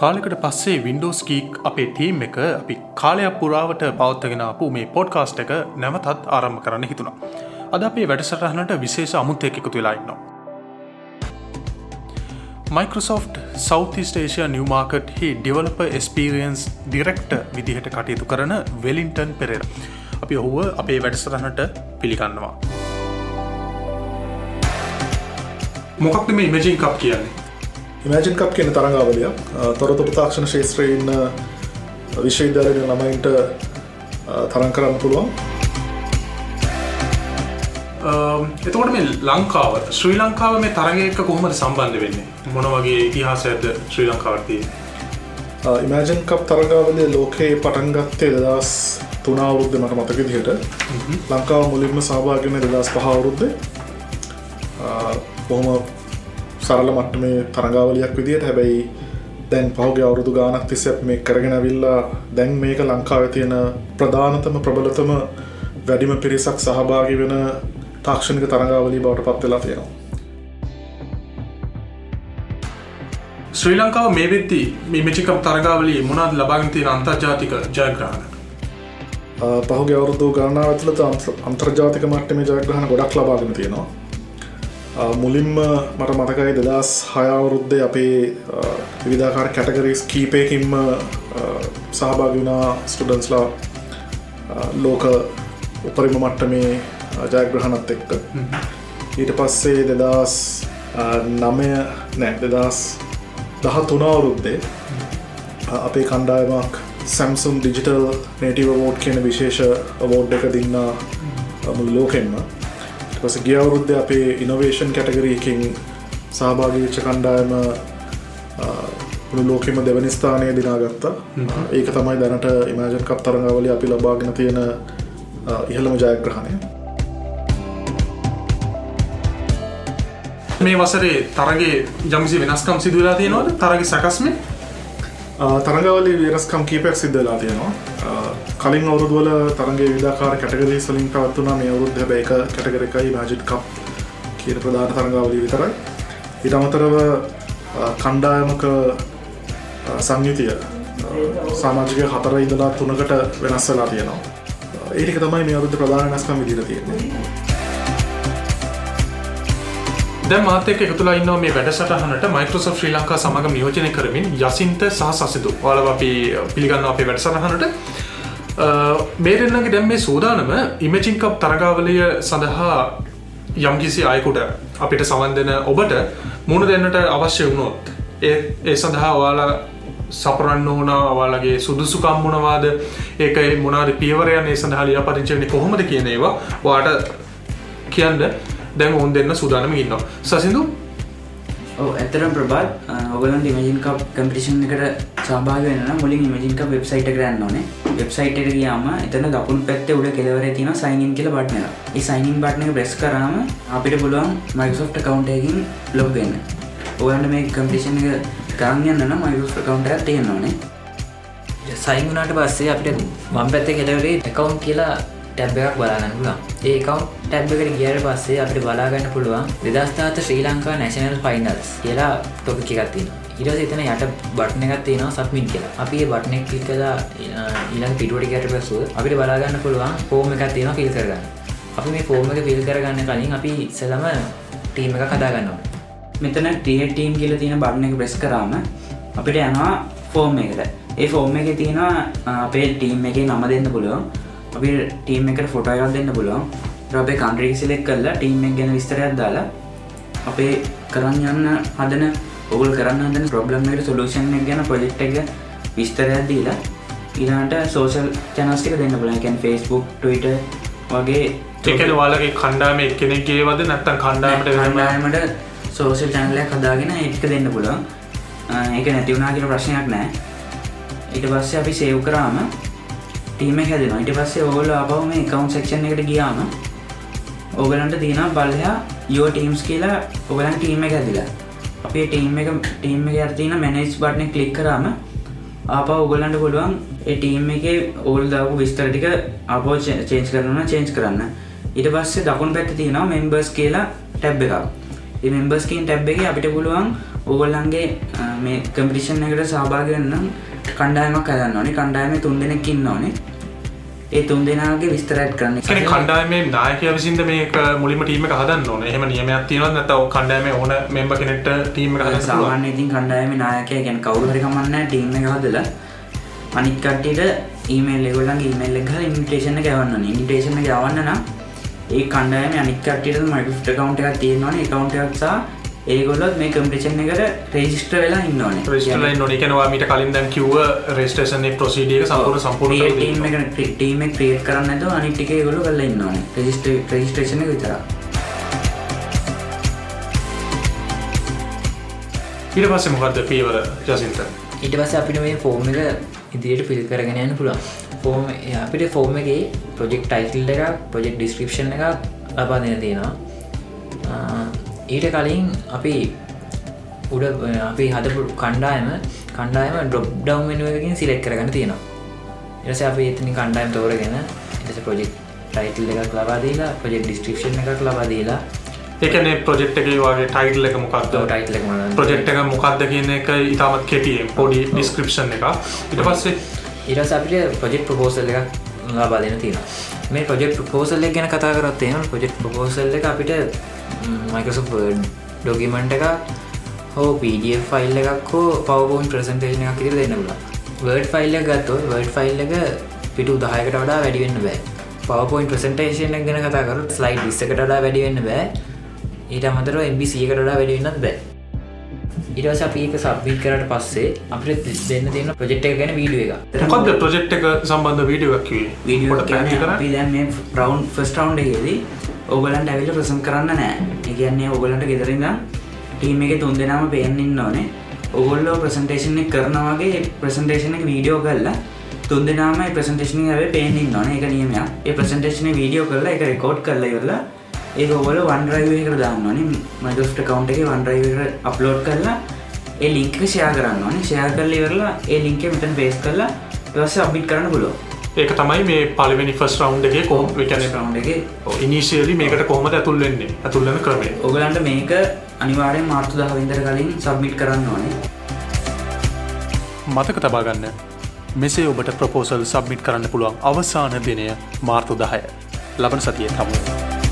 කාලෙකට පස්සේ වින්ඩෝස් කීක් අපේ ටීම් එක අපි කාලයක් පුරාවට පවත්තගෙන අපපු මේ පොඩ්කාස්ට් එක නැවතත් ආරම්භ කරන්න හිතුණා. අද අපේ වැඩසටහනට විශේෂ අමුත් එකකුතු වෙලාඉන්නවා. Microsoft Southeast Asia Newmarket හි ඩිවලප ස්පිරියන්ස් ඩිරෙක්ට විදිහට කටයුතු කරන වෙලින්ටන් පෙරෙර. අපි ඔහුව අපේ වැඩසටහනට පිළිගන්නවා. මොකක්ද මේ ඉමජින් කප් කියන්නේ ඉමජින් කප් කියන තරඟාවලිය තොරතුර තාක්ෂණ ශේත්‍රයඉන්න විශ්වවිද්‍යාලය ළමයින්ට තරන් කරන්න පුළුවන්. එතකොට මේ ලංකාව ශ්‍රී ලංකාව මේ තරගයක කොහොමද සම්බන්ධ වෙන්නේ? මොන වගේ ඉතිහාසයද ශ්‍රී ලංකාවර්තිය ඉමජන් කප් තරගාවලය ලෝකයේ පටන්ගත්තේ දෙදස් තුනාවරුද්ධ මට මතක දිහට ලංකාව මුලින්ම සභාගෙන දෙදස් පහවුරුද්ධ බොහොම සරල මට්ට මේ තරගාවලයක් විදියට හැබැයි දැන් පහුගේ අවුරුදු ගානක් තිස්සැත් මේ කරගෙන විල්ලා දැන් මේක ලංකාව තියෙන ප්‍රධානතම ප්‍රබලතම වැඩිම පිරිසක් සහභාගි වෙන තාක්ෂණික තරගාවලී බවට පත්වෙලා තියෙනවා. ශ්‍රී ලංකාව මේ වෙද්දී මේ මෙචිකම් තරගාවලී මොනාද ලබාගතිය අන්තර්ජාතික ජයග්‍රහණ? පහුගේ අවුරුදු ගණනාව ඇතුළත අන්තර්ජාතික මට්ටම ජයග්‍රහණ ගොඩක් ලබාගෙන තියෙනවා මුලින්ම මට මතකයි දෙදස් හයවුරුද්ධ අපේ විධාකාර කැටගරීස් කීපයකින්ම සහභාගනා ස්ටඩන්ස්ලා ලෝක උපරිම මට්ට මේ ජයග්‍රහණත් එක්ක. ඊට පස්සේ දෙදස් නමය නෑ දෙදස් දහ තුනවුරුද්දේ අපේ කණ්ඩායමක් සැම්සුම් ඩිජිටල් නේටව වෝඩ් කියන විශේෂ අවෝඩ් එක දින්න මුල් ලෝකෙන්ම පස ගිය අවුරුද්ධ අපේ ඉනොවේෂන් කැටගරීකින් සහභාගීච්ච කණ්ඩායම ලෝකෙම දෙවනි ස්ථානය දිනාගත්තා. ඒක තමයි දැනට ඉමජන් කප් තරඟවල අපි ලබාගෙන තියෙන ඉහළම ජයග්‍රහණය. මේ වසරේ තරගේ ජමසි වෙනස්කම් සිදුවලා තියෙනවද? තරග සැකස්මේ තරගවල වෙනස්කම් කීපයක් සිද්ධලා තියෙනවා. කලින් අවුරුදුවල තරගේ විදාකාර කැටගරී සලින් පවත්වනා මේ අවුරුද්ධ බැයි එක කැටගර එකයි මජිට් කප් කියන ප්‍රධාන තරගාවලී විතරයි. ඉට අමතරව කණ්ඩායමක සංයුතිය සාමාජික හතර ඉදලා තුනකට වෙනස්සලා තියෙනවා. ඒක තමයි මේ අවුද්ධ ප්‍රධාන නැස්කම් විදිර තියෙන්නේ. දැ මාතක එකතුලා ඉන්න මේ වැඩසටහනට. මයිකෝස ශ්‍රී ලංකා සමඟ නියෝජනය කරමින් යසින්ත සහ සසිදු. ඔලව අපි පිළිගන්න අපේ වැඩසටහනට. මේරෙන්න්නගේ දැම් මේ සූදානම ඉමචිංකප් තරගාවලය සඳහා යම්කිසි අයකුට අපිට සවන් දෙන ඔබට මුණ දෙන්නට අවශ්‍ය වුණොත් ඒ ඒ සඳහා ඔයාලා සපරන්න ඕන ඔයාලගේ සුදුසුකම් මොනවාද ඒක මොනාද පියවරයන් ඒ සඳහා ලිය පරිංචරණය කොහොමද කියන ඒවා වාට කියන්න. දැන් ඔවුන් දෙන්න සූදානම ඉන්නවා. සසිදු ඇතරම් ප්‍රබාත් ඔගලන් ඉමජින් කප් කම්පිටිෂන් එකට සභාග වෙන මුලින් ඉමජින්ක වෙබ්සයිට කරන්න ඕනේ. වෙබ්සයිට ගියාම එතන දකුණු පැත්ත උඩ කෙලවර තින සයිනින් කියල බට්න ඒ සයිනින් බට්න බ්‍රෙස් කරාම අපිට පුළුවන් මයිසෝෆ්ට කවන්ටයකින් ලොග්ගන්න ඔයන්ට මේ කම්පිටිෂන් එක කරන්න යන්න මයිස් කවන්ට තියෙන ඕනේ. සයිගුණට පස්සේ අපිට මං පැත්ත කෙලවරේ එකවුන් කියලා ටැබ් එකක් බලාගන්න පුළුවන්. ඒ කවු් ටැබ් එකට ගියට පස්සේ අපිට බලාගන්න පුළුවන් දෙදස්ථාත ශ්‍රී ලංකා නැශනල් ෆයිනල්ස් කියලා ටොපි එකත්තින ඉරස එතන යට බට්න එකත් තියෙනවා සක්මින් කියලා. අපි බට්නෙක් කලික් කලා ඊළඟ පිටුවට ගැට පසුව අපිට බලාගන්න පුළුවන් ෆෝර්ම එකක් තියෙන පිල් කරගන්න. අපි මේ ෆෝර්ම එක පිල් කරගන්න කලින් අපි සෙලම ටීම එක කදාගන්නවා මෙතන ටිය ටීම් කියල තියෙන බට්න එක බ්‍රෙස් කරාම අපිට යනවා ෆෝර්ම් එකට. ඒ ෆෝර්ම් එක තියෙනවා අපේ ටීම් එක නම දෙන්න පුළුවන්. අපි ටීම් එකට ෆොටයල් දෙන්න පුළුවන්. අපේ කන්ට්‍රී සිලෙක් කරලා ටීම් එක ගැන විස්තරයක් දාලා අපේ කරන්න යන්න හදන ඔගුල් කරන්න හදන ප්‍රබ්ලම්මට සොලූෂන් එක ගැන ප්‍රජෙක්් එක විස්තරයක් දීලා ඊලාට සෝෂල් චනස්ටික දෙන්න පුලන් කැන් ෆස්බුක් ටවිට වගේ ඒකන වාලගේ කණ්ඩාම කෙනෙක්ගේ වද නැත්තන් කණ්ඩාමට කණ්ඩායමට සෝෂල් චැනලයක් හදාගෙන ඒටික දෙන්න පුළුවන්. ඒක නැතිවුණනා කියල ප්‍රශ්නයක් නෑ. ඊට පස්සේ අපි සේව් කරාම ටීම හැදෙන ඉට පස්සේ ඔගොල අබව මේ කවුන් සක්ෂන් එකට ගියාම ඕගලන්ට තියෙන බලයා යෝ ටීම්ස් කියලා ඔගලන් ටීම එක ඇදිලා අපේ ටීම් එක ටීම් එක අතින මැනේස් බට්න කලික් කරාම ආප ඔගලන්ට පුළුවන් ටීම් එක ඕල් දාපු විස්තරටික අපෝ චේන්ස් කරන චේන්ස් කරන්න. ඉට පස්සේ දකුණ පැත්ත තියෙනවා මෙම්බර්ස් කියලා ටැබ් එකක්. මෙම්බස්කින් ටැබ් එක අපිට පුළුවන් ඕගොල්ලන්ගේ මේ කම්පිටිෂන් එකට සහභාගන්න කණ්ඩායමක් හදන්න ඕනේ. කණ්ඩායම තුන් දෙනෙක් ඉන්න ඕනේ. ඒ තුන් දෙනාගේ විස්තරත් කරන්න. කෙන කණ්ඩායමේ නායකය විසින්ද මේක මුලිම ටීම හදන්න ඕන? එහම නියමයක් තියෙන නැත කණ්ඩායම ඕන මෙම්බ කෙනෙට ටීම සාමාන්‍ය ඉතින් කණ්ඩායම නායකය ගැන කවුරු හරිකමන්න ටීම එක හදලා. අනිත් කට්ටියට ඊමේල් එගොල්ලන් ඊමේල් එක ඉන්විටේෂන් එක යවන්න ඕනේ. ඉන්විටේෂන් එක යවන්න නම් ඒ කණ්ඩායම අනිත් කට්ටියට මයික්‍රොසොෆ්ට් account එකක් තියෙනවා නේ account එකක් සහ ඒගොල්ලොත් මේ කම්පිටිෂන් එකට රේජිස්ටර් වෙලා ඉන්න ඕනේ රෙස්ටලයි නොනිකනවා මිට කලින් දැන් කිව්ව රෙස්ටේෂන ප්‍රසිඩියක සම්පූර්ණ සම්පූර්ණ ටීම් එක ටීම එක ක්‍රියේට් කරන්න නැතුව අනිත් ටික ඒගොල්ලෝ කරලා ඉන්න ඕනේ රෙජිස්ටර් රෙජිස්ට්‍රේෂන් එක විතරක්. ඊට පස්සේ මොකක්ද පීවර ජසින්ත? ඊට පස්ස අපිට මේ ෆෝර්ම එක ඉදිරියට පිල් කරගෙන යන්න පුළුවන්. ෆෝර්ම අපිට ෆෝර්ම එක ප්‍රජෙක්් ටයිටල් එක ප්‍රජෙක්් ඩිස්ක්‍රපෂන් එක ලබා දෙන තියෙනවා ඊට කලින් අපි උඩ අපි හදපු කණ්ඩායම කණ්ඩායම ඩොප් ඩව් වෙනුවකින් සිලෙක් කරගන්න තියෙනවා. එස අපි එතනි කණ්ඩායම් තෝරගෙන එස ප්‍රජෙක්් ටයිටල් එකක් ලබාදීලා ප්‍රජෙක්් ඩිස්ට්‍රික්ෂන් එකක් ලබාදීලා එකන ප්‍රජෙක්් එක වගේ ටයිටල් එක මොකක්ද ටයිටල් එක ප්‍රජෙක්් එක මොකක්ද කියන එක ඉතාමත් කෙටියෙන් පොඩි ඩිස්ක්‍රපෂන් එක ඉට පස්සේ ඉරස අපිට ප්‍රජෙක්් ප්‍රපෝසල් එකක් ලබා දෙන තියෙන මේ ප්‍රජෙක්් ප්‍රපෝසල් එක ගැන කතා කරත් තියෙන ප්‍රජෙක්් ප්‍රපෝසල් එක අපිට මයිකසු ඩොගිමන්ට එක හෝ පඩ ෆයිල් එකක් හෝ පවබෝන් ප්‍රසන්ටේෂන එකක් ඉර දෙන්නල වර්ඩ් ෆයිල් එක ගත්තෝ වර්ඩ් ෆයිල් එක පිටු දහයකට වඩා වැඩිවෙන්න බෑ. පවපෝයින් ප්‍රසන්ටේෂන ගැන කතාකර ස්ලයිඩ් විස්සකට වඩා වැඩිවෙන්න බෑ. ඊට අමතර MBCකට වඩා වැඩිවෙන්නත් බෑ. ඉරස අපඒක සබ්බිත් කරට පස්සේ අපට දෙන්න තියන ප්‍රජෙක්් ගැන වීඩිය එක මොකක්ද ප්‍රජෙක්් එක සම්බන්ධ වීඩියක් වීඩියෝ දැන් රවන්් ෆස් රවන්් එකේදී ඔගලන්ට ඇවිල ප්‍රසම් කරන්න නෑ. එකන්නේ ඔගලන්ට ගෙදරින්ද ටීම එක තුන් දෙනම පේෙන්න්න ඕනේ. ඔගොල්ලෝ ප්‍රසන්ටේෂන් එක කරනවාගේ ප්‍රසන්ටේෂන එක වීඩියෝ කරලා තුන් දෙනාම ප්‍රසන්ටේෂන ඇව පේෙන්න්න ඕන. එක නියමයක්. ඒ ප්‍රසන්ටේෂන වීඩියෝ කරලා එක රෙකෝඩ් කරලා ඉවරලා ඒ ඔගොල වන්රයිවකට දාන්න ඕනේ. මයිකස්ට කවන්් එක වන්රයිවට අප්ලෝඩ් කරලා ඒ ලිංක ෂයා කරන්න ඕනේ. ෂයා කරල ඉවරලා ඒ ලින්ක මෙතන් පේස් කරලා පස්ස අබිට් කරන්න පුලෝ ඒක තමයි මේ පලිවෙනි ෆස් රවන්් එක කොම් විකන රවන්් එක. ඉනිශියලි මේකට කොහමද ඇතුල්වෙන්නේ ඇතුල්ලන ක්‍රමේ ඔගලන්ට මේක අනිවාරයෙන් මාර්තු දහවින්දර කලින් සබ්මිට් කරන්න ඕනේ. මතක තබාගන්න මෙසේ ඔබට ප්‍රපෝසල් සබ්මිට් කරන්න පුළුවන් අවසාන දිනය මාර්තු දහය. ලබන සතිය තමුව.